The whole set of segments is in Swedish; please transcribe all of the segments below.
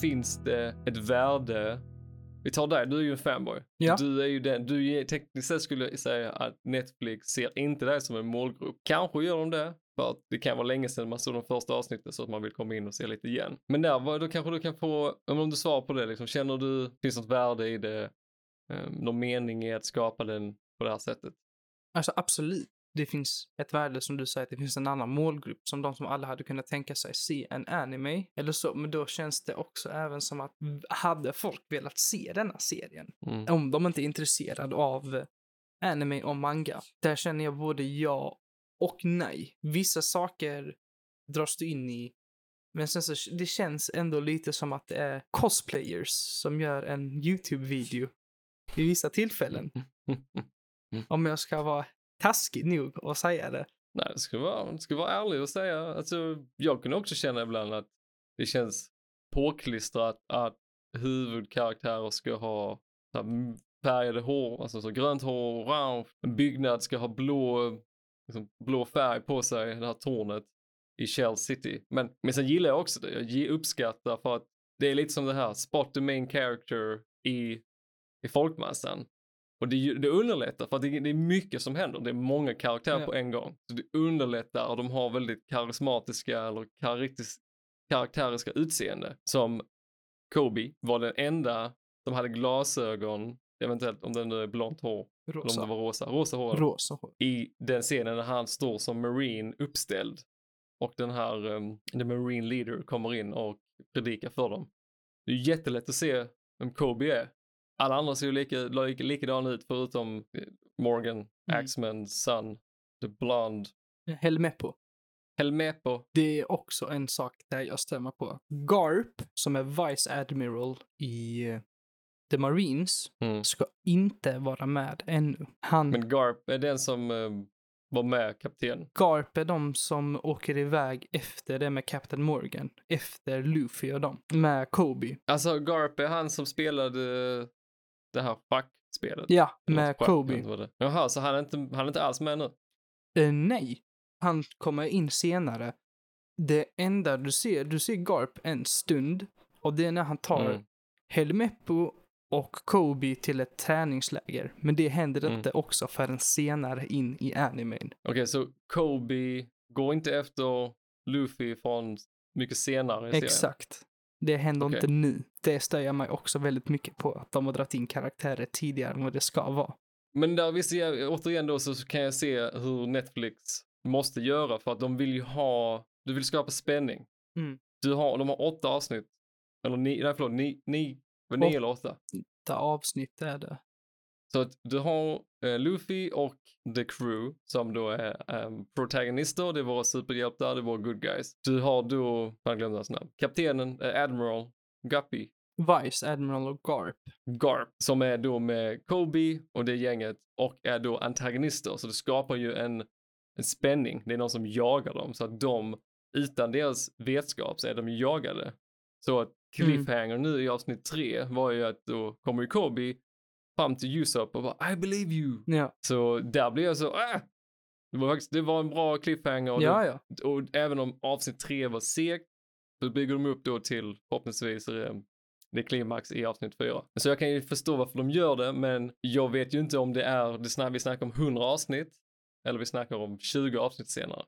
finns det ett värde. Vi tar dig, du är ju en fanboy. Ja. Du är ju den, du är, tekniskt sett skulle jag säga att Netflix ser inte dig som en målgrupp. Kanske gör de det, för att det kan vara länge sedan man såg de första avsnitten så att man vill komma in och se lite igen. Men där, var- då kanske du kan få, om du svarar på det, liksom, känner du, finns något värde i det? Um, någon mening i att skapa den på det här sättet? Alltså absolut. Det finns ett värde som du säger, att det finns en annan målgrupp som de som alla hade kunnat tänka sig se en anime eller så. Men då känns det också även som att hade folk velat se denna serien, Mm. om de inte är intresserade av eh, anime och manga, där känner jag både ja och nej. Vissa saker dras du in i, men sen så det känns ändå lite som att det är cosplayers som gör en YouTube-video i vissa tillfällen. Om jag ska vara taskig nog att säga det. Nej, det ska vara, det ska vara ärlig och säga. Alltså, jag kunde också känna ibland att det känns påklistrat att huvudkaraktärer ska ha så här, färgade hår, alltså så grönt hår, orange. En byggnad ska ha blå, liksom, blå färg på sig, det här tornet i Shell City. Men, men sen gillar jag också det, jag uppskattar för att det är lite som det här, spot the main character i, i folkmassan. Och det, det underlättar för att det, det är mycket som händer. Det är många karaktärer Ja. på en gång. Så det underlättar och de har väldigt karismatiska eller karaktäris, karaktäriska utseende. Som Kobe var den enda som hade glasögon, eventuellt om den nu är blont hår, eller om Rosa. det var rosa, rosa hår. Rosa hår. I den scenen när han står som marine uppställd och den här, um, the marine leader kommer in och predikar för dem. Det är jättelätt att se vem Kobe är. Alla andra ser ju lika, lika, likadana ut förutom eh, Morgan, Mm. Axman, Sun, The Blonde, Helmeppo. Helmepo. Det är också en sak där jag stämmer på. Garp, som är Vice Admiral i eh, The Marines, Mm. ska inte vara med ännu. Han, Men Garp är den som eh, var med kapten. Garp är de som åker iväg efter det med Captain Morgan, efter Luffy och dem, med Kobe. Alltså Garp är han som spelade det här schackspelet. Ja, med Kobe. Jaha, så han är, inte, han är inte alls med nu? Eh, nej, han kommer in senare. Det enda du ser, du ser Garp en stund och det är när han tar Mm. Helmeppo och Kobe till ett träningsläger. Men det händer Mm. inte också förrän senare in i animen. Okej, så Kobe går inte efter Luffy från mycket senare i serien? Exakt. Det händer Okej. inte nu. Det stör jag mig också väldigt mycket på, att de har dragit in karaktärer tidigare än vad det ska vara. Men där visst, jag, återigen då så kan jag se hur Netflix måste göra för att de vill ju ha, du vill skapa spänning. Mm. Du har, de har åtta avsnitt. Eller ni, nej förlåt, ni, ni, var nio Åt- eller åtta. Det avsnitt är det. Så att du har eh, Luffy och The Crew som då är um, protagonister, det är våra superhjältar, det är våra good guys. Du har då, fan glömde hans namn, kaptenen, eh, Admiral, Guppy, Vice Admiral och Garp. Garp som är då med Kobe och det gänget och är då antagonister. Så det skapar ju en, en spänning. Det är någon som jagar dem så att de, utan deras vetskap så är de jagade. Så att cliffhanger nu i avsnitt tre var ju att då kommer ju Kobe fram till Usopp och bara I believe you. Ja, Så där blev jag så, ah! Det var, faktiskt, det var en bra cliffhanger och, ja, ja. det, och även om avsnitt tre var segt så bygger de upp då till förhoppningsvis eh, det är klimax i avsnitt fyra. Så jag kan ju förstå varför de gör det, men jag vet ju inte om det är, det snack, vi snackar om 100 avsnitt eller vi snackar om 20 avsnitt senare.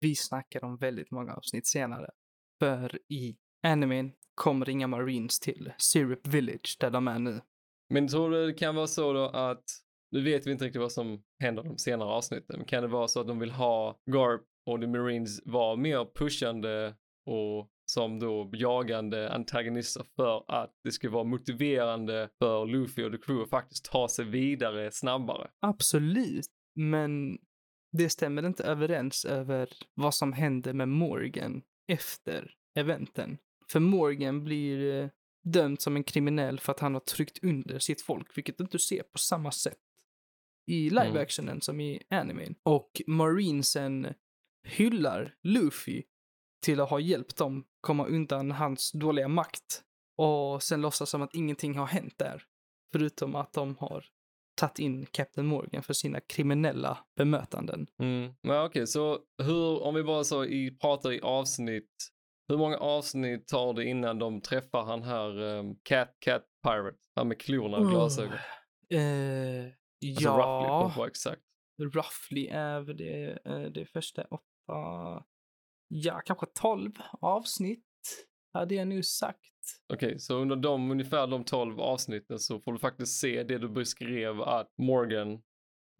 Vi snackar om väldigt många avsnitt senare. För i animen kommer inga Marines till Syrup Village där de är nu. Men tror du det kan vara så då att, nu vet vi inte riktigt vad som händer de senare avsnitten, men kan det vara så att de vill ha Garp och The Marines vara mer pushande och som då jagande antagonister för att det ska vara motiverande för Luffy och The Crew att faktiskt ta sig vidare snabbare. Absolut, men det stämmer inte överens över vad som händer med Morgan efter eventen. För Morgan blir eh, dömd som en kriminell för att han har tryckt under sitt folk, vilket du inte ser på samma sätt i live Mm. som i animen. Och Marinesen hyllar Luffy till att ha hjälpt dem komma undan hans dåliga makt. Och sen låtsas som att ingenting har hänt där. Förutom att de har tagit in Captain Morgan för sina kriminella bemötanden. Mm. Men okej, så hur, om vi bara så i, pratar i avsnitt hur många avsnitt tar det innan de träffar han här um, Cat Cat Pirate? Han med klorna och glasögon. Eh, Alltså ja, roughly, på exakt. roughly är väl det, eh, det första åtta, ja kanske tolv avsnitt hade jag nu sagt. Okej, så under de, ungefär de 12 avsnitten så får du faktiskt se det du beskrev att Morgan,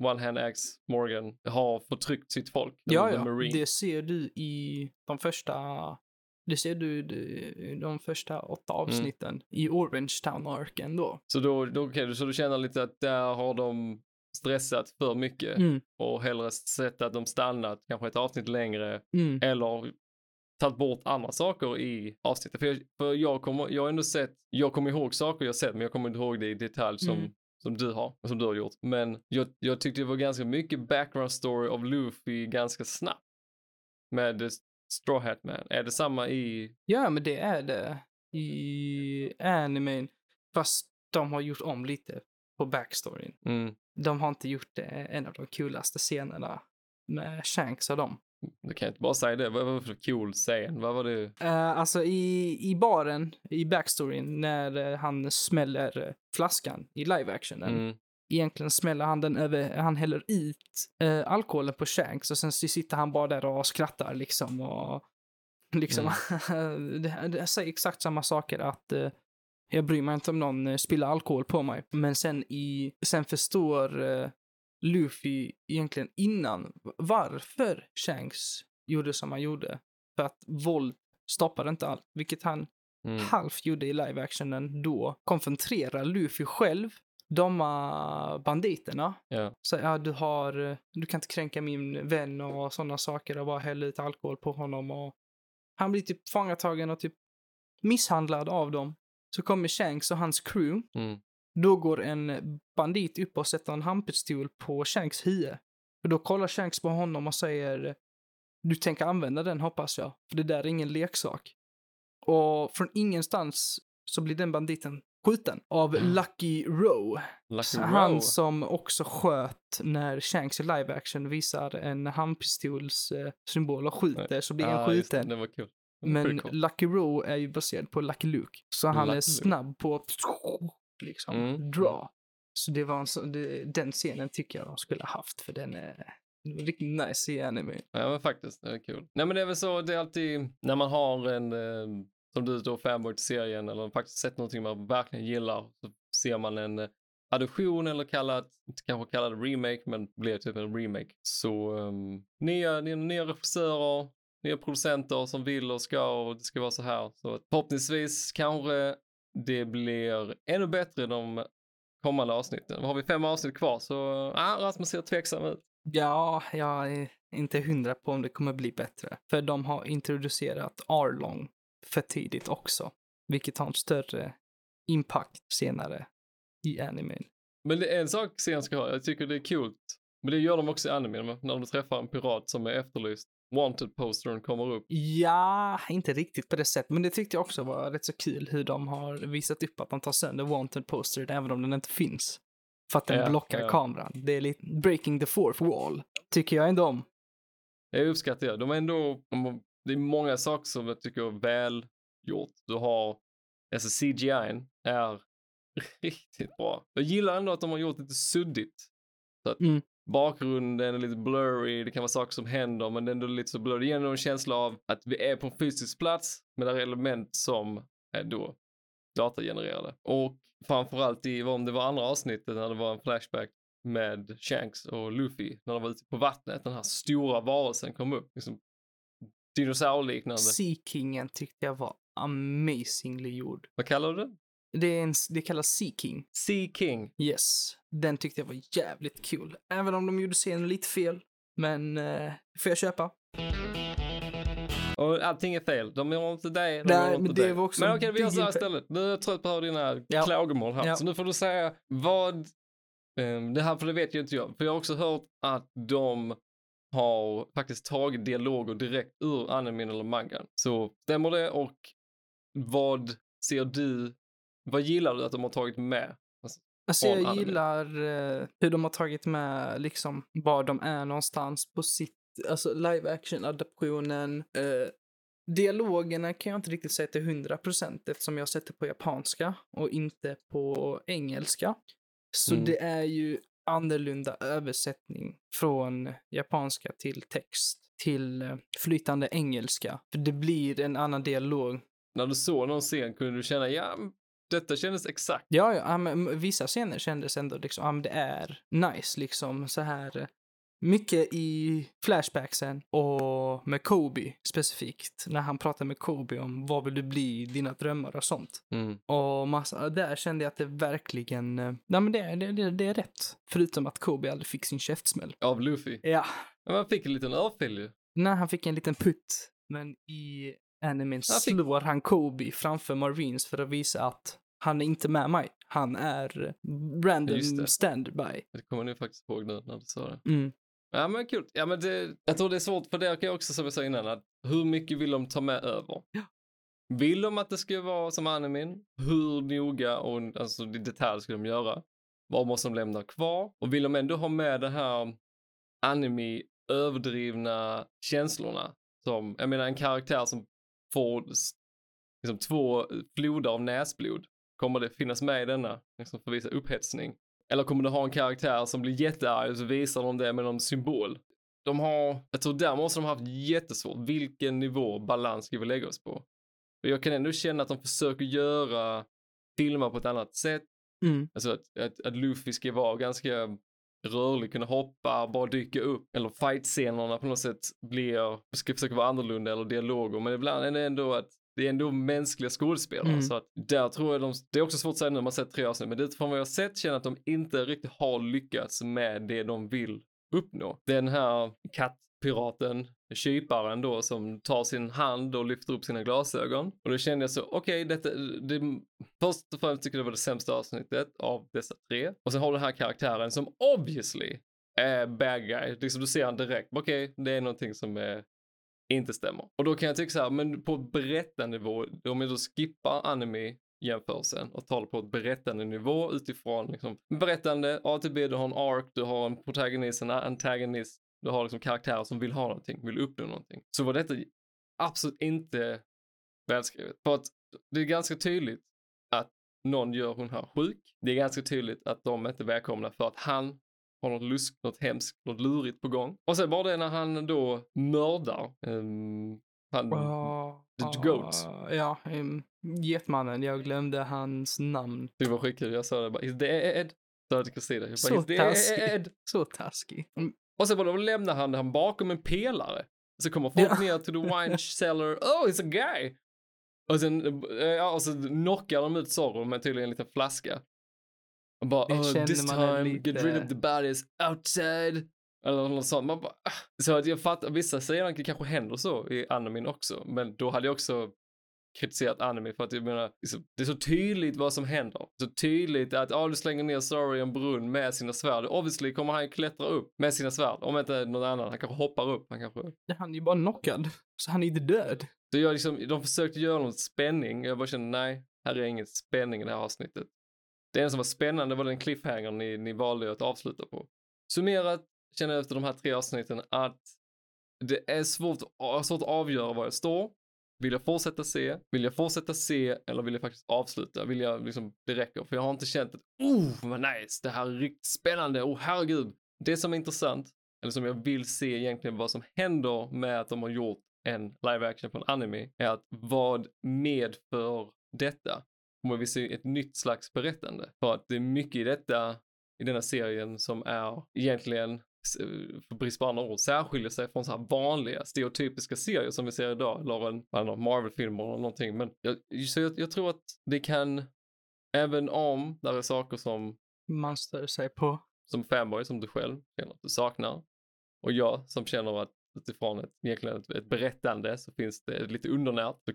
One Hand Axe Morgan, har förtryckt sitt folk. Ja, ja, det ser du i de första, det ser du i de första åtta Mm. avsnitten i Orange Town-arken då. Så då, då, okej, så du känner lite att där har de stressat för mycket Mm, och hellre sett att de stannat kanske ett avsnitt längre mm, eller tagit bort andra saker i avsnittet. För jag, för jag, kommer, jag har ändå sett, jag kommer ihåg saker jag sett men jag kommer inte ihåg det i detalj som, Mm. som du har, som du har gjort. Men jag, jag tyckte det var ganska mycket background story av Luffy ganska snabbt. Med Straw Hat Man. Är det samma i, Ja, men det är det i animen. Fast de har gjort om lite på backstoryn. mm, De har inte gjort det en av de coolaste scenerna med Shanks och dem. du kan inte bara säga det, vad var det för cool scen? Vad var det? Uh, alltså i, i baren, i backstoryn, när eh, han smäller eh, flaskan i live-actionen. Mm, Egentligen smäller han den över, han häller ut uh, alkoholen på Shanks och sen sitter han bara där och skrattar liksom och liksom, det, det säger exakt samma saker att eh, jag bryr mig inte om någon uh, spiller alkohol på mig. Men sen i, sen förstår uh, Luffy egentligen innan varför Shanks gjorde som han gjorde. För att våld stoppar inte allt, vilket han mm, halvt gjorde i live-actionen då. Konfronterar Luffy själv de uh, banditerna. ja, Så ja, du har, eh, du kan inte kränka min vän och sådana saker och bara hälla ut alkohol på honom och han blir typ fångatagen och typ misshandlad av dem. Så kommer Shanks och hans crew. mm, Då går en bandit upp och sätter en handpistol på Shanks huvud. Och då kollar Shanks på honom och säger du tänker använda den hoppas jag, för det där är ingen leksak. Och från ingenstans så blir den banditen skjuten av Lucky Rowe. Lucky Han Row. som också sköt när Shanks i live action visar en handpistols eh, symbol och skjuter så blir just det, skjuten. det kul. Men cool. Lucky Rowe är ju baserad på Lucky Luke. Så han Lucky är snabb på att liksom Mm. dra. Så det var en så, det, den scenen tycker jag de skulle ha haft för den är den är riktigt nice i anime. Ja men faktiskt, det är kul. Nej men det är väl så, det är alltid när man har en, eh, som du då fanboy till serien eller faktiskt sett någonting man verkligen gillar så ser man en eh, adoption eller kallat, kanske kallad remake men blev typ en remake. Så um, nya, nya, nya regissörer, nya producenter som vill och ska och det ska vara så här. Så förhoppningsvis kanske det blir ännu bättre de kommande avsnitten. Har vi fem avsnitt kvar så ah, Rasmus ser tveksam ut. Ja, jag är inte hundra på om det kommer bli bättre. För de har introducerat Arlong för tidigt också. Vilket har en större impact senare i animen. Men det är en sak serien ska ha, jag tycker det är kul. Men det gör de också i animen, när de träffar en pirat som är efterlyst. Wanted-postern kommer upp. Ja, inte riktigt på det sättet, men det tyckte jag också var rätt så kul hur de har visat upp att de tar sönder Wanted Poster även om den inte finns. För att den Ja, blockar ja. kameran. Det är lite breaking the fourth wall. Tycker jag ändå om. Jag uppskattar det. De är ändå, de har- det är många saker som jag tycker är väl gjort. Du har, alltså CGI är riktigt bra. Jag gillar ändå att de har gjort lite suddigt. Så att Mm. bakgrunden är lite blurry, det kan vara saker som händer men det är ändå lite så blurry. Det ger ändå en känsla av att vi är på en fysisk plats men det är element som är då datagenererade. Och framförallt i, om det var andra avsnittet när det var en flashback med Shanks och Luffy när de var ute på vattnet, den här stora varelsen kom upp. Liksom, dinosaurliknande. Sea Kingen tyckte jag var amazingly gjord. Vad kallar du det? Det, är en, det kallas Sea King. Sea King. Yes. Den tyckte jag var jävligt kul. Även om de gjorde scenen lite fel. Men eh, får jag köpa? Och allting är fel. De gör inte det, de Nej, men inte det det. var också men en okej, vi gör så här istället. Nu är jag trött på att höra dina Ja. klagomål här. Ja. Så nu får du säga vad, ehm, det här för det vet ju inte jag. För jag har också hört att de har faktiskt tagit dialoger direkt ur animen eller mangan. Så stämmer det och vad ser du, vad gillar du att de har tagit med? Alltså Från jag anime. gillar eh, hur de har tagit med liksom var de är någonstans på sitt, alltså live action adaptionen. Eh, Dialogerna kan jag inte riktigt säga till 100% eftersom jag sett det på japanska och inte på engelska. Så Mm. det är ju annorlunda översättning från japanska till text till eh, flytande engelska. För det blir en annan dialog. När du såg någon scen kunde du känna, ja, detta kändes exakt. Ja, ja, vissa scener kändes ändå liksom, ja, det är nice liksom så här. Mycket i flashbacksen och med Kobe specifikt. När han pratar med Kobe om vad vill du bli, dina drömmar och sånt. Mm. Och massa, där kände jag att det verkligen, eh, nej men det, det, det, det är rätt. Förutom att Kobe aldrig fick sin käftsmäll. Av Luffy. Ja, Men man fick en liten örfil ju. när han fick en liten putt. Men i animen Han fick- slår han Kobe framför Marines för att visa att han är inte med mig. Han är random standby. Det kommer ni faktiskt ihåg nu när du sa det. Mm. Ja men kul. Ja men det, jag tror det är svårt för det också som jag sa innan att hur mycket vill de ta med över? Ja. Vill de att det ska vara som animen? Hur noga och alltså i detalj ska de göra? Vad måste de lämna kvar? Och vill de ändå ha med det här anime överdrivna känslorna? Som, jag menar en karaktär som får liksom två floder av näsblod. Kommer det finnas med i denna? Liksom för visa upphetsning? Eller kommer du ha en karaktär som blir jättearg och så visar de det med någon symbol? De har, jag tror där måste de ha haft jättesvårt. Vilken nivå balans ska vi lägga oss på? Och jag kan ändå känna att de försöker göra filmer på ett annat sätt. Mm. Alltså att, att, att Luffy ska vara ganska rörlig, kunna hoppa, bara dyka upp. Eller fight-scenerna på något sätt blir, ska försöka vara annorlunda eller dialoger. Men ibland är det ändå att det är ändå mänskliga skådespelare. Mm. Så att där tror jag de, det är också svårt att säga nu när man sett tre avsnitt. Men utifrån vad jag sett känner att de inte riktigt har lyckats med det de vill uppnå. Den här kattpiraten, kyparen då, som tar sin hand och lyfter upp sina glasögon. Och då kände jag så, okej, detta, det, först och främst tycker jag det var det sämsta avsnittet av dessa tre. Och sen har du den här karaktären som obviously är bad guy. Liksom du ser han direkt, okej, det är någonting som är inte stämmer. Och då kan jag tycka så här, men på berättarnivå, om jag då skippar anime jämförelsen och talar på ett berättande nivå utifrån liksom berättande, A till B, du har en ark, du har en protagonist, en antagonist, du har liksom karaktärer som vill ha någonting, vill uppnå någonting. Så var detta absolut inte välskrivet. För att det är ganska tydligt att någon gör hon här sjuk. Det är ganska tydligt att de inte är välkomna för att han har något lusk, något hemskt, något lurigt på gång. Och sen bara det när han då mördar um, han, Ah, The Goat. Ja, um, Getmannen. Jag glömde hans namn. det var skitkul, jag sa det bara, is dead? Sa jag till Kristina, Så dead? Så taskig. Mm, Och sen bara då lämnar han han bakom en pelare. Så kommer folk Ja. ner till the wine cellar, oh it's a guy! Och sen, eh, ja, och så knockar de ut Zorro med tydligen en liten flaska. Och bara, Det oh, this time, är get rid lite- of the bodies outside. Eller något sånt. Man bara, ah. Så att jag fattar, vissa säger att det kanske händer så i animen också. Men då hade jag också kritiserat anime för att jag menar, det är så- det är så tydligt vad som händer. Så tydligt att, ja du slänger ner Sorry i en brunn med sina svärd. Obviously kommer han klättra upp med sina svärd. Om inte någon annan, han kanske hoppar upp, han kanske Han är ju bara knockad. Så han är inte död. så jag liksom, de försökte göra någon spänning. Jag bara kände nej, här är ingen spänning i det här avsnittet. Det enda som var spännande var den cliffhanger ni, ni valde att avsluta på. Summerat känner jag efter de här tre avsnitten att det är svårt, svårt att avgöra var jag står. Vill jag fortsätta se? Vill jag fortsätta se eller vill jag faktiskt avsluta? Vill jag liksom, det räcker. För jag har inte känt att, oh vad nice, det här är riktigt spännande, oh herregud. Det som är intressant, eller som jag vill se egentligen vad som händer med att de har gjort en live action på en anime, är att vad medför detta? Kommer vi se ett nytt slags berättande? För att det är mycket i detta, i denna serien som är egentligen s- för brist på andra ord, särskiljer sig från så här vanliga stereotypiska serier som vi ser idag, eller en Marvel-filmer eller någonting. Men jag, så jag, jag tror att det kan, även om där är saker som, Man stör sig på. som fanboy, som du själv känner att du saknar, och jag som känner att utifrån ett, egentligen ett, ett berättande så finns det lite undernärt, så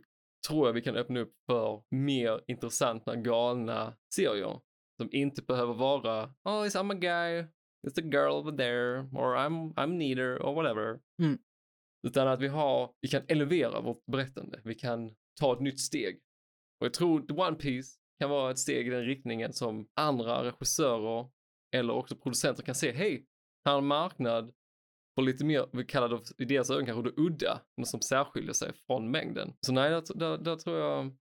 tror jag vi kan öppna upp för mer intressanta, galna serier. Som inte behöver vara, oh, it's I'm a guy, it's a girl over there, or I'm, I'm neither, or whatever. Mm. Utan att vi har, vi kan elevera vårt berättande, vi kan ta ett nytt steg. Och jag tror The One Piece kan vara ett steg i den riktningen som andra regissörer eller också producenter kan se, hej, här är en marknad på lite mer, vi kallar det i deras ögon kanske det udda, något som särskiljer sig från mängden. Så nej, där, där, där tror jag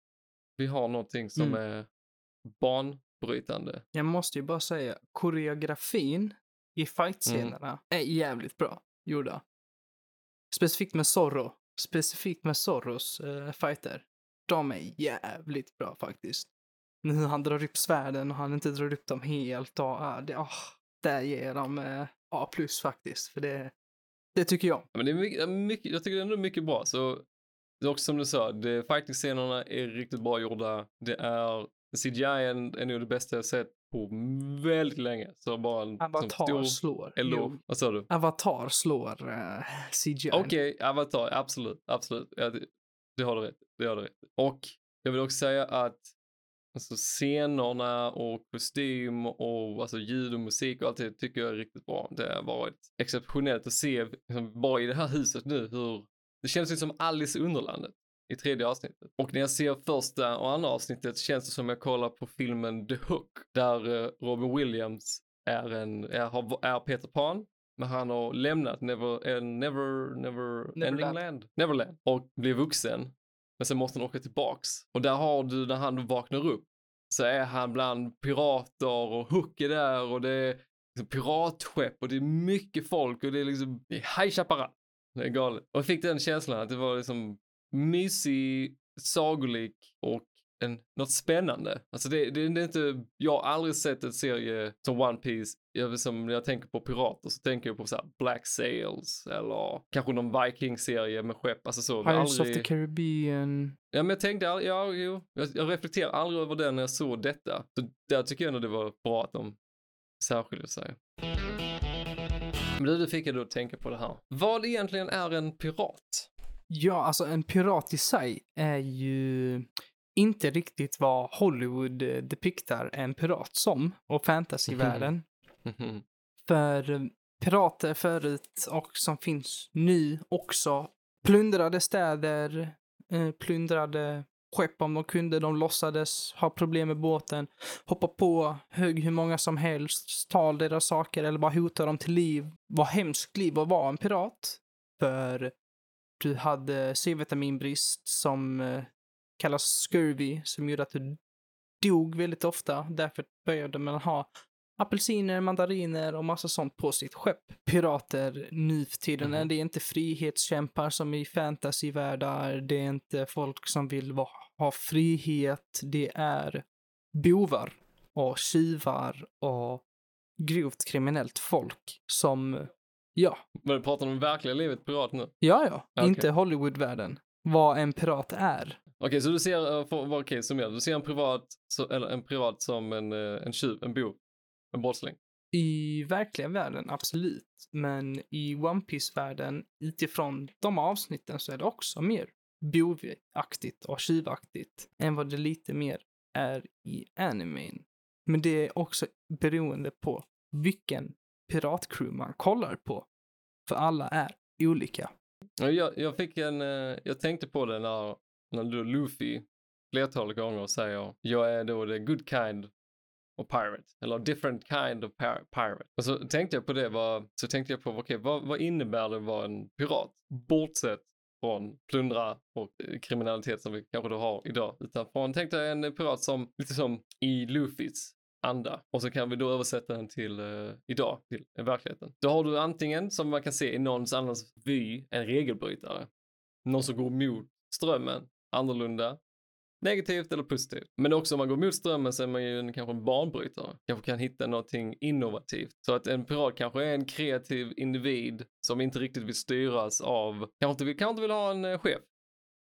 vi har någonting som Mm. är banbrytande. Jag måste ju bara säga, koreografin i fightscenerna är jävligt bra gjorda. Specifikt med Zorro. Specifikt med Zorros uh, fighter. De är jävligt bra faktiskt. Men Hur han drar upp svärden och han inte drar upp dem helt och uh, det, oh, där ger de uh, A plus faktiskt. För det, det tycker jag. Ja, men det är mycket, mycket, jag tycker det är ändå mycket bra. Så det är också som du sa, fighting-scenerna är riktigt bra gjorda. Det är, CGI är, är nog det bästa jag sett på väldigt länge. Så bara en Avatar stor slår. eloge. Vad sa du? Avatar slår uh, CGI. Okej, Avatar, absolut, absolut. Ja, det, det har du rätt det har du rätt. Och jag vill också säga att alltså, scenerna och kostym och alltså, ljud och musik och allt det tycker jag är riktigt bra. Det har varit exceptionellt att se, liksom, bara i det här huset nu, hur det känns ju som Alice i Underlandet i tredje avsnittet. Och när jag ser första och andra avsnittet känns det som jag kollar på filmen The Hook, där eh, Robin Williams är, en, är, är Peter Pan, men han har lämnat Never, eh, never, never Neverland. Land, Neverland, och blir vuxen. Men sen måste han åka tillbaks. Och där har du, när han vaknar upp, så är han bland pirater och Hook är där och det är liksom piratskepp och det är mycket folk och det är liksom, det är High Chaparral. Det är galet. Och jag fick den känslan att det var liksom mysig, sagolik och en, något spännande. Alltså det, det, det är inte, jag har aldrig sett en serie som One Piece, jag, som när jag tänker på pirater så tänker jag på så här Black Sails eller kanske någon Viking-serie med skepp, alltså så. Pirates aldrig... of the Caribbean. Ja, men jag tänkte, ja, jo, jag, jag reflekterar aldrig över det när jag såg detta. Så där tycker jag ändå det var bra att de särskiljer sig. Men du, du fick jag då att tänka på det här. Vad egentligen är en pirat? Ja, alltså en pirat i sig är ju inte riktigt vad Hollywood eh, depiktar en pirat som och fantasyvärlden. Mhm. För eh, pirater förut och som finns nu också plundrade städer, eh, plundrade skepp om de kunde, de låtsades ha problem med båten, hoppa på, högg hur många som helst, stal deras saker eller bara hotade dem till liv. Vad hemskt liv att vara en pirat. För du hade C-vitaminbrist som kallas scurvy, som gjorde att du dog väldigt ofta. Därför började man ha apelsiner, mandariner och massa sånt på sitt skepp. Pirater nu för tiden, Mhm. det är inte frihetskämpar som i fantasyvärldar, det är inte folk som vill ha frihet, det är bovar och tjuvar och grovt kriminellt folk som, ja, Men pratar om verkliga livet pirat nu? ja, ja, Okej. inte Hollywoodvärlden, vad en pirat är. Okej, så du ser, uh, för, okej, summera. Du ser en privat, så, eller en pirat som en, eh, en tjuv, en bov, en brottsling. I verkliga världen, absolut. Men i One Piece-världen, utifrån de avsnitten, så är det också mer bovaktigt och tjuvaktigt än vad det lite mer är i animen. Men det är också beroende på vilken piratcrew man kollar på. För alla är olika. Ja, Jag, jag fick en, eh, jag tänkte på det när, när då Luffy flertalet gånger säger jag är då the good kind of pirate eller different kind of pirate. Och så tänkte jag på det, vad, så tänkte jag på okej, vad, vad innebär det att vara en pirat? Bortsett från plundra och eh, kriminalitet som vi kanske då har idag. Utan från, tänkte jag en pirat som, lite som i Luffys anda. Och så kan vi då översätta den till eh, idag, till eh, verkligheten. Då har du antingen, som man kan se i någons annans vy, en regelbrytare. Någon som går mot strömmen, annorlunda, negativt eller positivt. Men också om man går mot strömmen så är man ju en, kanske en banbrytare. Kanske kan hitta någonting innovativt. Så att en pirat kanske är en kreativ individ som inte riktigt vill styras av, kanske inte vill, kanske inte vill ha en eh, chef.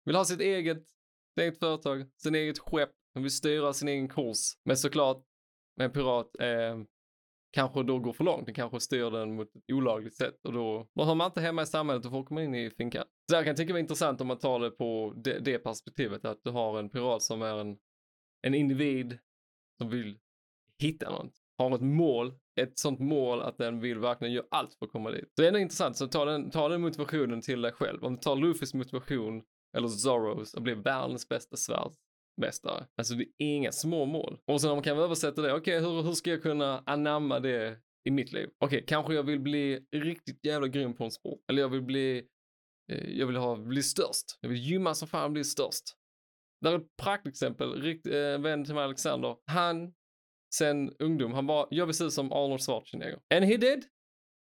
Vill ha sitt eget, sitt eget företag, sin eget skepp, vill styra sin egen kurs. Men såklart, en pirat är kanske då går för långt, den kanske styr den mot ett olagligt sätt och då, då har man inte hemma i samhället och får komma in i finkan. Så jag kan tycka det är intressant om man tar det på det, det perspektivet att du har en pirat som är en, en individ som vill hitta något, har ett mål, ett sånt mål att den vill verkligen göra allt för att komma dit. Så det är ändå intressant, så ta den, ta den motivationen till dig själv. Om du tar Luffys motivation eller Zorros och blir världens bästa svärd mästare. Alltså det är inga små mål. Och sen om man kan översätta det, okej hur, hur ska jag kunna anamma det i mitt liv. Okej, kanske jag vill bli riktigt jävla grym på en sport. Eller jag vill bli, eh, jag vill ha, bli störst. Jag vill gymma som fan och bli störst. Där är ett praktexempel, rikt, eh, vän till mig Alexander. Han, sen ungdom, han bara, jag vill se ut som Arnold Schwarzenegger. And he did.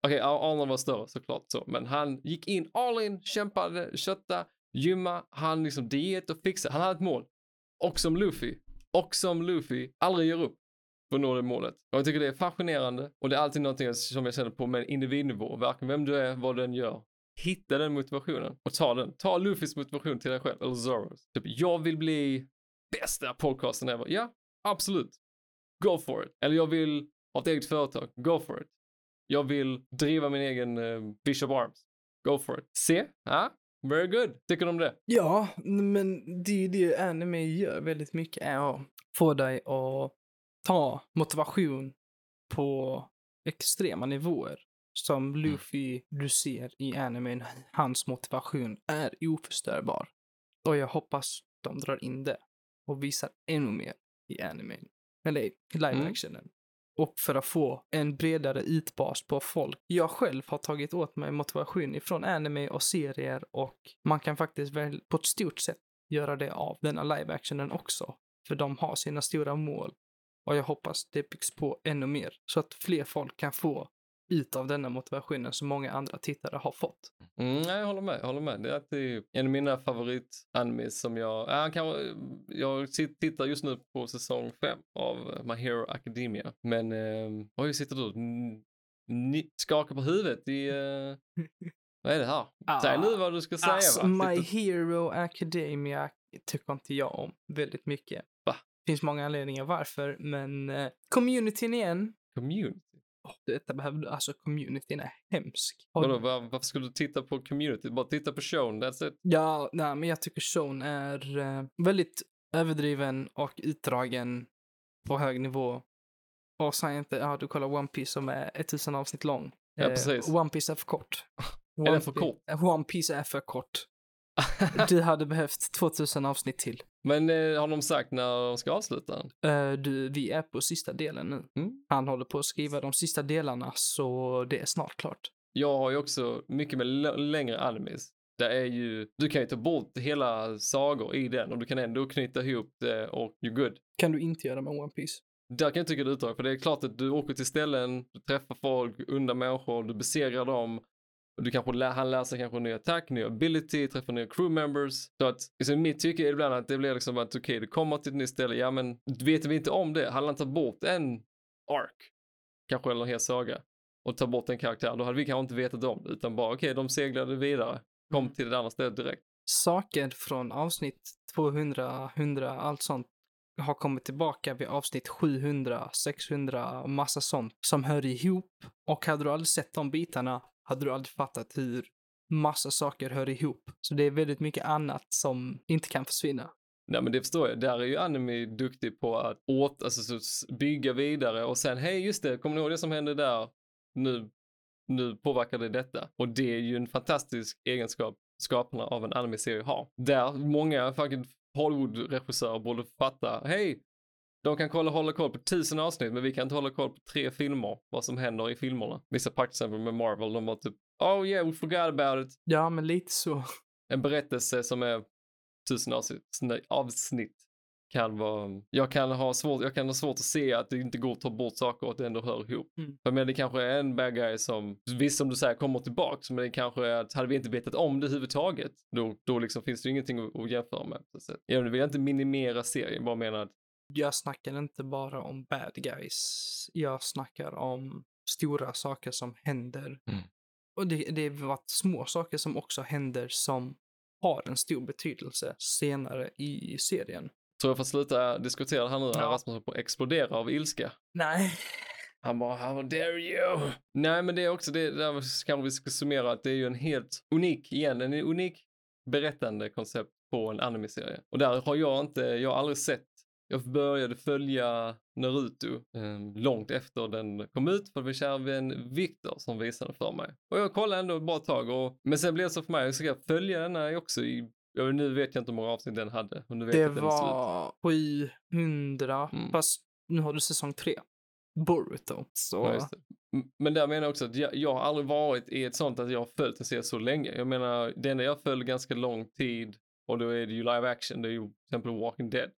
Okej, Arnold var större såklart så, men han gick in all in, kämpade, kötta, gymma, han liksom diet och fixade. Han hade ett mål. Och som Luffy, och som Luffy aldrig ger upp för att nå det målet. Och jag tycker det är fascinerande och det är alltid någonting som jag känner på med individnivå, varken vem du är, vad du än gör. Hitta den motivationen och ta den. Ta Luffys motivation till dig själv, eller Zoros. Typ, jag vill bli bästa podcasten ever. Ja, absolut. Go for it. Eller jag vill ha ett eget företag. Go for it. Jag vill driva min egen eh, Bishop Arms. Go for it. Se, ja, very good. Tycker du om det? Ja, men det är det anime gör väldigt mycket är att få dig att ta motivation på extrema nivåer. Som Mm. Luffy du ser i animen, hans motivation är oförstörbar. Och jag hoppas de drar in det och visar ännu mer i animen. Eller i live Mm. Och för att få en bredare ytbas på folk. Jag själv har tagit åt mig motivation ifrån anime och serier och man kan faktiskt väl på ett stort sätt göra det av denna live actionen också. För de har sina stora mål. Och jag hoppas det byggs på ännu mer så att fler folk kan få ut av denna motivationen som många andra tittare har fått. Mm, nej, jag håller med, jag håller med. Det är en av mina favorit-animes som jag, ja, kan, jag tittar just nu på säsong fem av My Hero Academia. Men, eh, oj, sitter du ni, skakar på huvudet i, eh, vad är det här? Säg nu vad du ska säga Alltså? My Hero Academia tycker inte jag om väldigt mycket. Va? finns många anledningar varför, men eh, communityn igen. Community? Oh, detta behövde, alltså communityn är hemsk. Vadå, var, varför skulle du titta på community? Bara titta på showen, that's it. Ja, nej, men jag tycker showen är eh, väldigt överdriven och utdragen på hög nivå. Och säg inte, ja du kollar One Piece som är 1000 avsnitt lång. Ja, precis. One Piece är för kort. Är den One för kort? eh, One Piece är för kort. Du hade behövt 2000 avsnitt till. Men eh, har de sagt när de ska avsluta? Eh, du, vi är på sista delen nu. Mm. Han håller på att skriva de sista delarna, så det är snart klart. Jag har ju också mycket med längre animes. Det är ju, du kan ju ta bort hela sagor i den och du kan ändå knyta ihop det och you're good. Kan du inte göra med One Piece? Där kan jag tycka det är utdrag, för det är klart att du åker till ställen, du träffar folk, undar människor, du besegrar dem. Och du kanske lär, han lär sig kanske ny attack, ny ability, träffar nya crew members. Så att, liksom, mitt tycke är ibland att det blir liksom att okej, okay, du kommer till ett nytt ställe, ja men vet vi inte om det, hade han tagit bort en ark, kanske eller en hel saga, och ta bort en karaktär, då hade vi kanske inte vetat om det, utan bara okej, okay, de seglade vidare, kom till det andra stället direkt. Saker från avsnitt 200, 100, allt sånt har kommit tillbaka vid avsnitt 700, 600 och massa sånt som hör ihop. Och hade du aldrig sett de bitarna hade du aldrig fattat hur massa saker hör ihop. Så det är väldigt mycket annat som inte kan försvinna. Nej men det förstår jag. Där är ju anime duktig på att åt, alltså, bygga vidare och sen, hej just det, kommer ni ihåg det som hände där? Nu, nu påverkar det detta. Och det är ju en fantastisk egenskap skaparna av en anime-serie har. Där många fucking Hollywood-regissörer borde fatta, hej, de kan kolla, hålla koll på tusen avsnitt, men vi kan inte hålla koll på tre filmer, vad som händer i filmerna. Vissa praktexempel med Marvel, de var typ, oh yeah, we forgot about it. Ja, men lite så. En berättelse som är tusen avsnitt, avsnitt kan vara, jag kan ha svårt, jag kan ha svårt att se att det inte går att ta bort saker och att det ändå hör ihop. Mm. För men det kanske är en bad guy som, visst som du säger, kommer tillbaks, men det kanske är att hade vi inte vetat om det överhuvudtaget, då, då liksom finns det ju ingenting att, att jämföra med. sätt. Jag vill inte minimera serien, bara menar att Jag snackar inte bara om bad guys. Jag snackar om stora saker som händer. Mm. Och det, det har varit små saker som också händer som har en stor betydelse senare i serien. tror jag får sluta diskutera det här nu, Ja. Rasmus explodera av ilska. Nej. Han bara, how dare you? Nej, men det är också det, där kanske vi ska summera att det är ju en helt unik, igen, en unik berättande koncept på en anime-serie. Och där har jag inte, jag har aldrig sett, jag började följa Naruto eh, långt efter den kom ut för det var kär vän Viktor som visade för mig. Och jag kollade ändå ett bra tag och, men sen blev det så för mig, så ska jag följa den här också i, ja, nu vet jag inte hur många avsnitt den hade. Och nu vet Det jag den var 700, Mm. fast nu har du säsong tre. Boruto. Så Ja, Men där menar jag också att jag, jag har aldrig varit i ett sånt att jag har följt en serie så länge. Jag menar, det enda jag följde ganska lång tid och då är det ju live action, det är ju till exempel Walking Dead.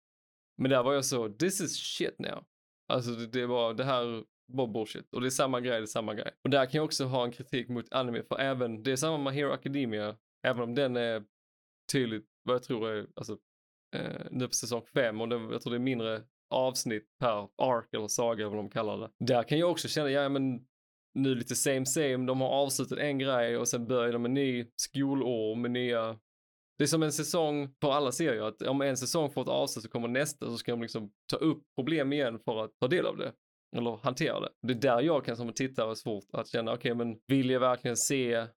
Men där var jag så, this is shit now. Alltså det, det var, det här var bullshit. Och det är samma grej, det är samma grej. Och där kan jag också ha en kritik mot anime, för även, det är samma med Hero Academia, även om den är tydligt, vad jag tror är, alltså, eh, nu på säsong fem och det, jag tror det är mindre avsnitt per ark eller saga eller vad de kallar det. Där kan jag också känna, ja men nu lite same same, de har avslutat en grej och sen börjar de en ny skolår med nya det är som en säsong för alla serier, att om en säsong får ett avslut så kommer nästa så ska de liksom ta upp problem igen för att ta del av det. Eller hantera det. Det är där jag kan som tittare svårt att känna, okej men vill jag verkligen se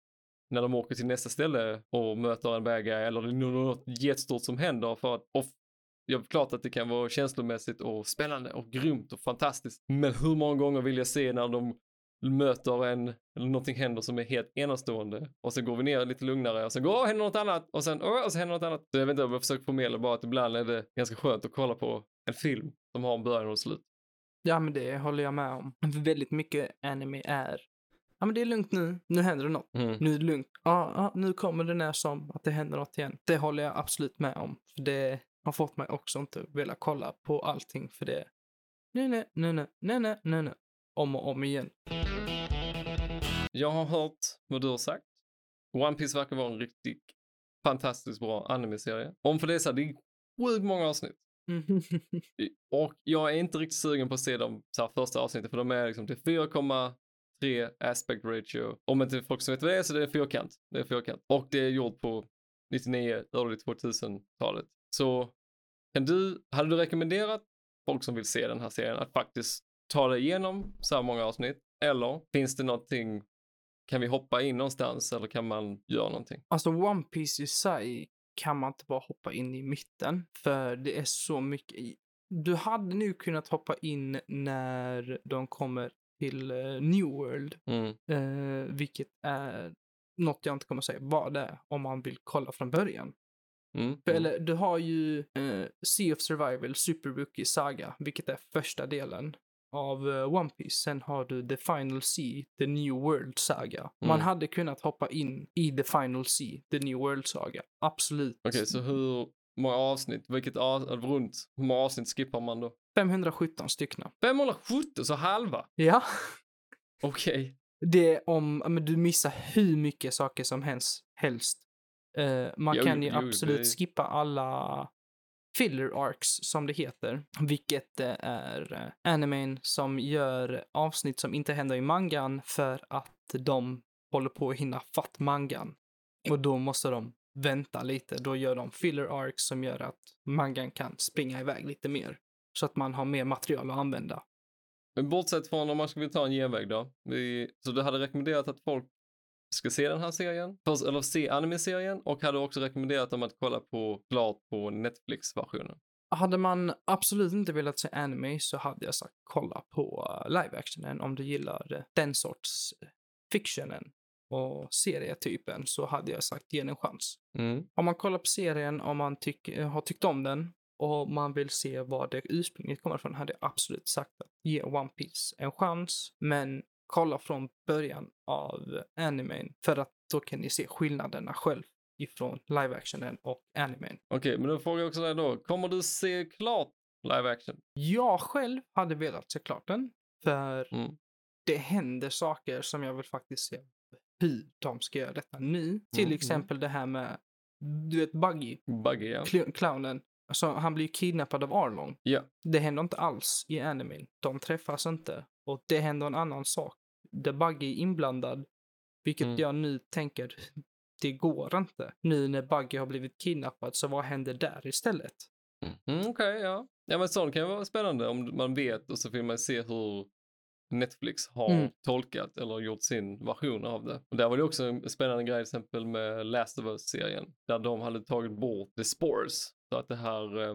när de åker till nästa ställe och möter en bad guy eller det är något jättestort som händer för att och Ja, klart att det kan vara känslomässigt och spännande och grymt och fantastiskt. Men hur många gånger vill jag se när de möter en, eller någonting händer som är helt enastående och sen går vi ner lite lugnare och sen går, åh, händer något annat och sen, åh, och så händer något annat. Så jag vet inte om jag försöker förmedla bara att ibland är det ganska skönt att kolla på en film som har en början och ett slut. ja, men det håller jag med om. Väldigt mycket anime är, ja men det är lugnt nu, nu händer det något. Mm. Nu är det lugnt. Ja, ja, nu kommer det när som att det händer något igen. Det håller jag absolut med om. För det har fått mig också inte vilja kolla på allting för det. Nej, nej, nej, nej, nej, nej, nej, nej. Om och om igen. Jag har hört vad du har sagt. One Piece verkar vara en riktigt fantastiskt bra anime-serie. Om för det är så här, det är sjukt många avsnitt. Och jag är inte riktigt sugen på att se de så här, första avsnitten för de är liksom till 4,3 aspect ratio. Om inte folk som vet vad det är så det är fyrkant. Det är fyrkant. Och det är gjort på 99, early 2000-talet. Så kan du, hade du rekommenderat folk som vill se den här serien att faktiskt ta det igenom så här många avsnitt? Eller finns det någonting, kan vi hoppa in någonstans eller kan man göra någonting? Alltså One Piece i sig kan man inte bara hoppa in i mitten. För det är så mycket i. Du hade nu kunnat hoppa in när de kommer till eh, New World. Mm. Eh, vilket är något jag inte kommer säga vad det är om man vill kolla från början. Mm. För, Eller du har ju eh, Sea of Survival, Super Rookie Saga, vilket är första delen av eh, One Piece. Sen har du The Final Sea, The New World Saga. Man Mm. hade kunnat hoppa in i The Final Sea, The New World Saga. Absolut. Okej, så hur många avsnitt, vilket av, runt, hur många avsnitt skippar man då? 517 stycken. 570, så halva? Ja. Okej. Det är om, men du missar hur mycket saker som helst. helst. Eh, man Jo, kan ju jo, absolut det- skippa alla filler arcs som det heter, vilket eh, är eh, animen som gör avsnitt som inte händer i mangan för att de håller på att hinna fatt mangan. Och då måste de vänta lite. Då gör de filler arcs som gör att mangan kan springa iväg lite mer. Så att man har mer material att använda. Men bortsett från om man skulle ta en genväg då. Vi, så du hade rekommenderat att folk ska se den här serien, Först, eller se anime-serien och hade också rekommenderat dem att kolla på klart på Netflix-versionen. Hade man absolut inte velat se anime så hade jag sagt kolla på uh, live-actionen om du gillar uh, den sorts uh, fictionen och serietypen så hade jag sagt ge den en chans. Mm. Om man kollar på serien, om man tyck, eh, har tyckt om den och man vill se var det ursprungligen kommer ifrån hade jag absolut sagt att ge One Piece en chans. Men kolla från början av animen för att då kan ni se skillnaderna själv ifrån live-actionen och animen. Okej, men då frågar jag också dig då, kommer du se klart live action? Jag själv hade velat se klart den, för Mm. det händer saker som jag vill faktiskt se hur de ska göra detta nu. Till Mm, exempel det här med, du vet Buggy, Buggy, ja. cl- clownen. Alltså, han blir ju kidnappad av Arlong. Ja. Det händer inte alls i animen. De träffas inte. Och det händer en annan sak. Där Buggy är inblandad, vilket Mm. jag nu tänker, det går inte. Nu när Buggy har blivit kidnappad, så vad händer där istället? Mm, Okej, ja. Ja, men sånt kan ju vara spännande om man vet och så vill man se hur Netflix har Mm. tolkat eller gjort sin version av det. Och där var det också en spännande grej till exempel med Last of Us-serien, där de hade tagit bort the spores, så att det här eh,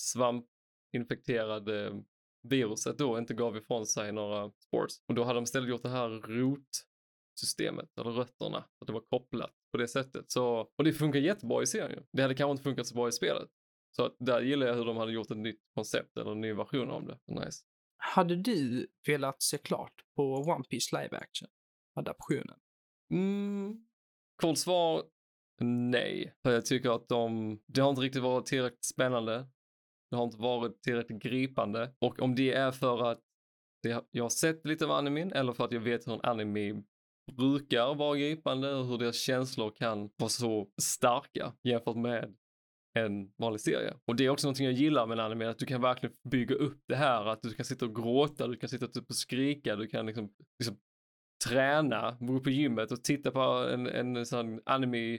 svampinfekterade viruset då inte gav ifrån sig några spores. Och då hade de istället gjort det här rotsystemet, eller rötterna, att det var kopplat på det sättet. Så, och det funkar jättebra i serien. Det hade kanske inte funkat så bra i spelet. Så att där gillar jag hur de hade gjort ett nytt koncept eller en ny version av det. Nice. Hade du velat se klart på One Piece live action adaptionen? Mm. Kort svar, nej. För jag tycker att de, det har inte riktigt varit tillräckligt spännande. Det har inte varit tillräckligt gripande. Och om det är för att det, jag har sett lite av animen eller för att jag vet hur en anime brukar vara gripande och hur deras känslor kan vara så starka jämfört med en vanlig serie. Och det är också någonting jag gillar med en anime, att du kan verkligen bygga upp det här, att du kan sitta och gråta, du kan sitta typ och skrika, du kan liksom, liksom träna, gå på gymmet och titta på en, en sån anime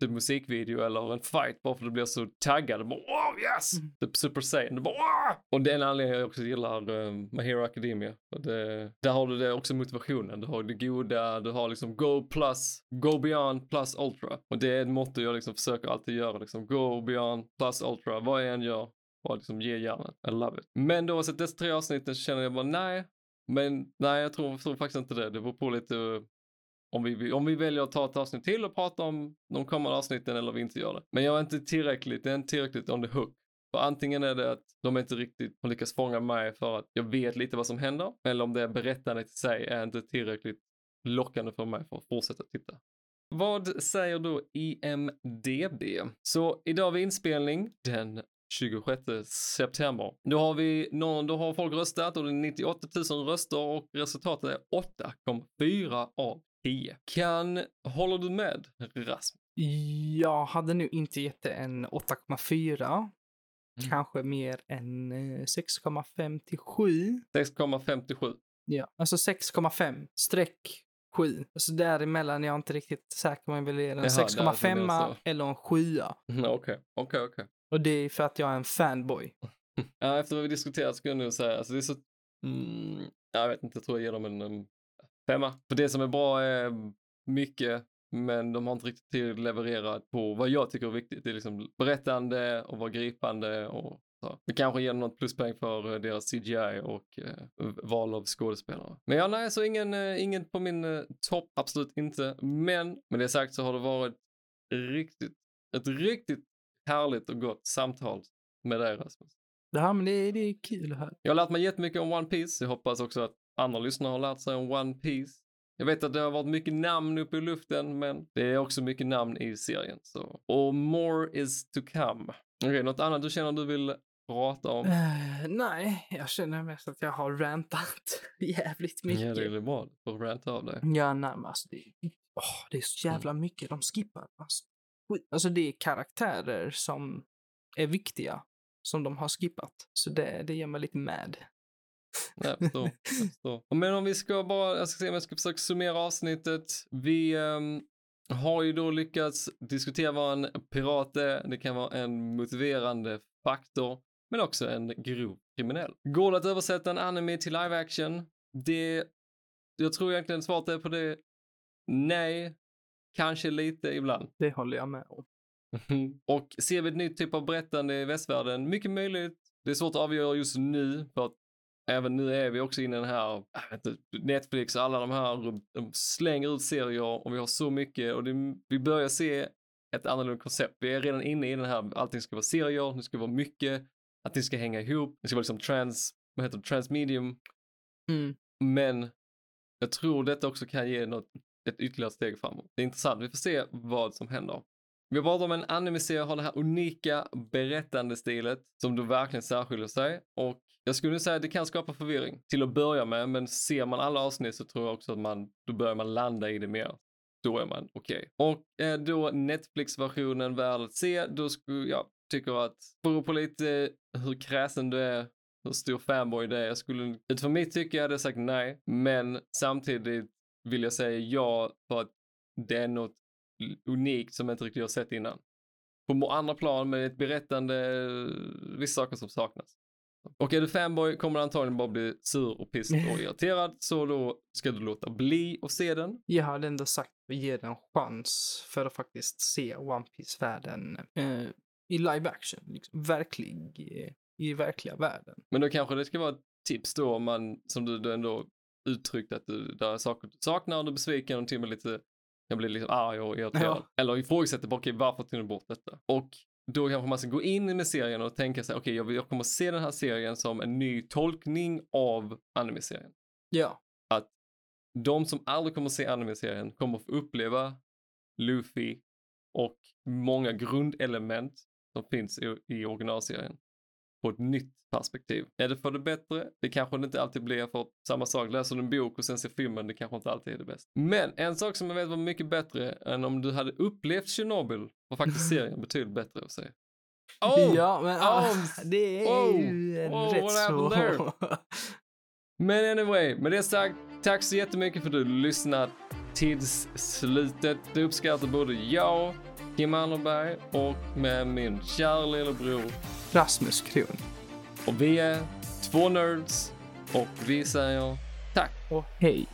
typ musikvideo eller en fight bara för att du blir så taggad. Bara, wow, yes! Mm. Typ Super Saiyan. Du bara, wow! Och det är en anledning jag också gillar um, My Hero Academia. Och det, där har du det också motivationen. Du har det goda, du har liksom go plus, go beyond plus ultra. Och det är ett motto jag liksom försöker alltid göra. Liksom go beyond plus ultra. Vad jag än gör, bara liksom ge hjärnan. I love it. Men då, så dessa tre avsnitten så känner jag bara nej. Men nej, jag tror, tror faktiskt inte det. Det beror på lite om vi, om vi väljer att ta ett avsnitt till och prata om de kommande avsnitten eller vi inte gör det. Men jag är inte tillräckligt, det är inte tillräckligt on the hook. För antingen är det att de inte riktigt har lyckats fånga mig för att jag vet lite vad som händer. Eller om det är berättandet i sig är inte tillräckligt lockande för mig för att fortsätta titta. Vad säger då IMDB? Så idag har vi inspelning den 26 september. Då har vi någon, då har folk röstat och det är 98 000 röster och resultatet är 8,4 av 10. Kan, håller du med Rasmus? Jag hade nu inte gett det en 8,4. Mm. Kanske mer än eh, 6,5 till 7. 6,57. Ja, alltså 6,5 streck 7. Alltså däremellan är jag inte riktigt säker om jag vill ge den Jaha, där är det 6,5 alltså. eller en 7. Mm, Okej, okej, okej. Och det är för att jag är en fanboy. Ja, efter vad vi diskuterat skulle jag nog säga, alltså det är så, mm, jag vet inte, jag tror jag ger dem en, um, femma. För det som är bra är mycket, men de har inte riktigt till levererat på vad jag tycker är viktigt. Det är liksom berättande och vara gripande och så. Vi kanske ger något pluspoäng för eh, deras CGI och eh, val av skådespelare. Men ja, nej, så ingen, eh, ingen på min eh, topp, absolut inte. Men med det sagt så har det varit riktigt, ett riktigt härligt och gott samtal med dig Rasmus. Det här men det, det är kul här. Jag har lärt mig jättemycket om One Piece. Jag hoppas också att andra lyssnare har lärt sig om One Piece. Jag vet att det har varit mycket namn uppe i luften, men det är också mycket namn i serien. Så. Och more is to come. Okej, något annat du känner du vill prata om? Eh, nej, jag känner mest att jag har rantat jävligt mycket. Ja, det är bra. Du får ranta av dig. Ja, nej, men alltså det, åh, det är så jävla mycket de skippar. Alltså, alltså det är karaktärer som är viktiga som de har skippat. Så det, det gör mig lite mad. Jag förstår. Förstår. Men om vi ska bara, jag ska se om jag ska försöka summera avsnittet. Vi ehm, har ju då lyckats diskutera vad en pirat är. Det kan vara en motiverande faktor, men också en grov kriminell. Går det att översätta en anime till live action? Det, jag tror egentligen svaret är på det nej, kanske lite ibland. Det håller jag med om. Och ser vi ett nytt typ av berättande i västvärlden? Mycket möjligt. Det är svårt att avgöra just nu för att även nu är vi också inne i den här, vet inte, Netflix och alla de här, de slänger ut serier och vi har så mycket och det, vi börjar se ett annorlunda koncept. Vi är redan inne i den här, allting ska vara serier, det ska vara mycket, att det ska hänga ihop, det ska vara liksom trans, vad heter det, transmedium. Mm. Men jag tror detta också kan ge något, ett ytterligare steg framåt. Det är intressant, vi får se vad som händer. Vi har pratat om en anime-serie har det här unika berättandestilet som då verkligen särskiljer sig och jag skulle säga att det kan skapa förvirring till att börja med, men ser man alla avsnitt så tror jag också att man, då börjar man landa i det mer. Då är man okej. Och är då Netflix-versionen värd att se, då skulle jag tycker att, beror på lite hur kräsen du är, hur stor fanboy det är. Jag skulle, utifrån mitt tycke hade jag sagt nej, men samtidigt vill jag säga ja för att det är något unikt som jag inte riktigt har sett innan. På andra plan med ett berättande, eh, vissa saker som saknas. Och är du fanboy kommer du antagligen bara bli sur och pissed och irriterad, så då ska du låta bli att se den. Jag hade ändå sagt att ge den en chans för att faktiskt se One Piece-världen eh, i live action. Liksom, verklig, eh, i verkliga världen. Men då kanske det ska vara ett tips då om man, som du, du ändå uttryckt att du, det är saker du saknar och du är besviken och till och med lite, jag blir liksom arg och irriterad. Ja. Eller ifrågasätter bara, okej varför tog du bort detta? Och då kanske man ska gå in med serien och tänka sig, okej, okay, jag, jag kommer se den här serien som en ny tolkning av anime-serien. Ja. Att de som aldrig kommer se anime-serien kommer få uppleva Luffy och många grundelement som finns i, i originalserien på ett nytt perspektiv. Är det för det bättre? Det kanske det inte alltid blir för samma sak, läser du en bok och sen ser filmen, det kanske inte alltid är det bästa. Men en sak som jag vet var mycket bättre än om du hade upplevt Tjernobyl var faktiskt serien betydligt bättre att säga. Oh! Ja, men oh! det är oh! ju oh, rätt what så... there? Men anyway, med det sagt, tack så jättemycket för att du lyssnat tills slutet. Det uppskattar både jag, Kim Anderberg och med min kära lillebror Rasmus Kron. Och vi är två nerds och vi säger tack och hej.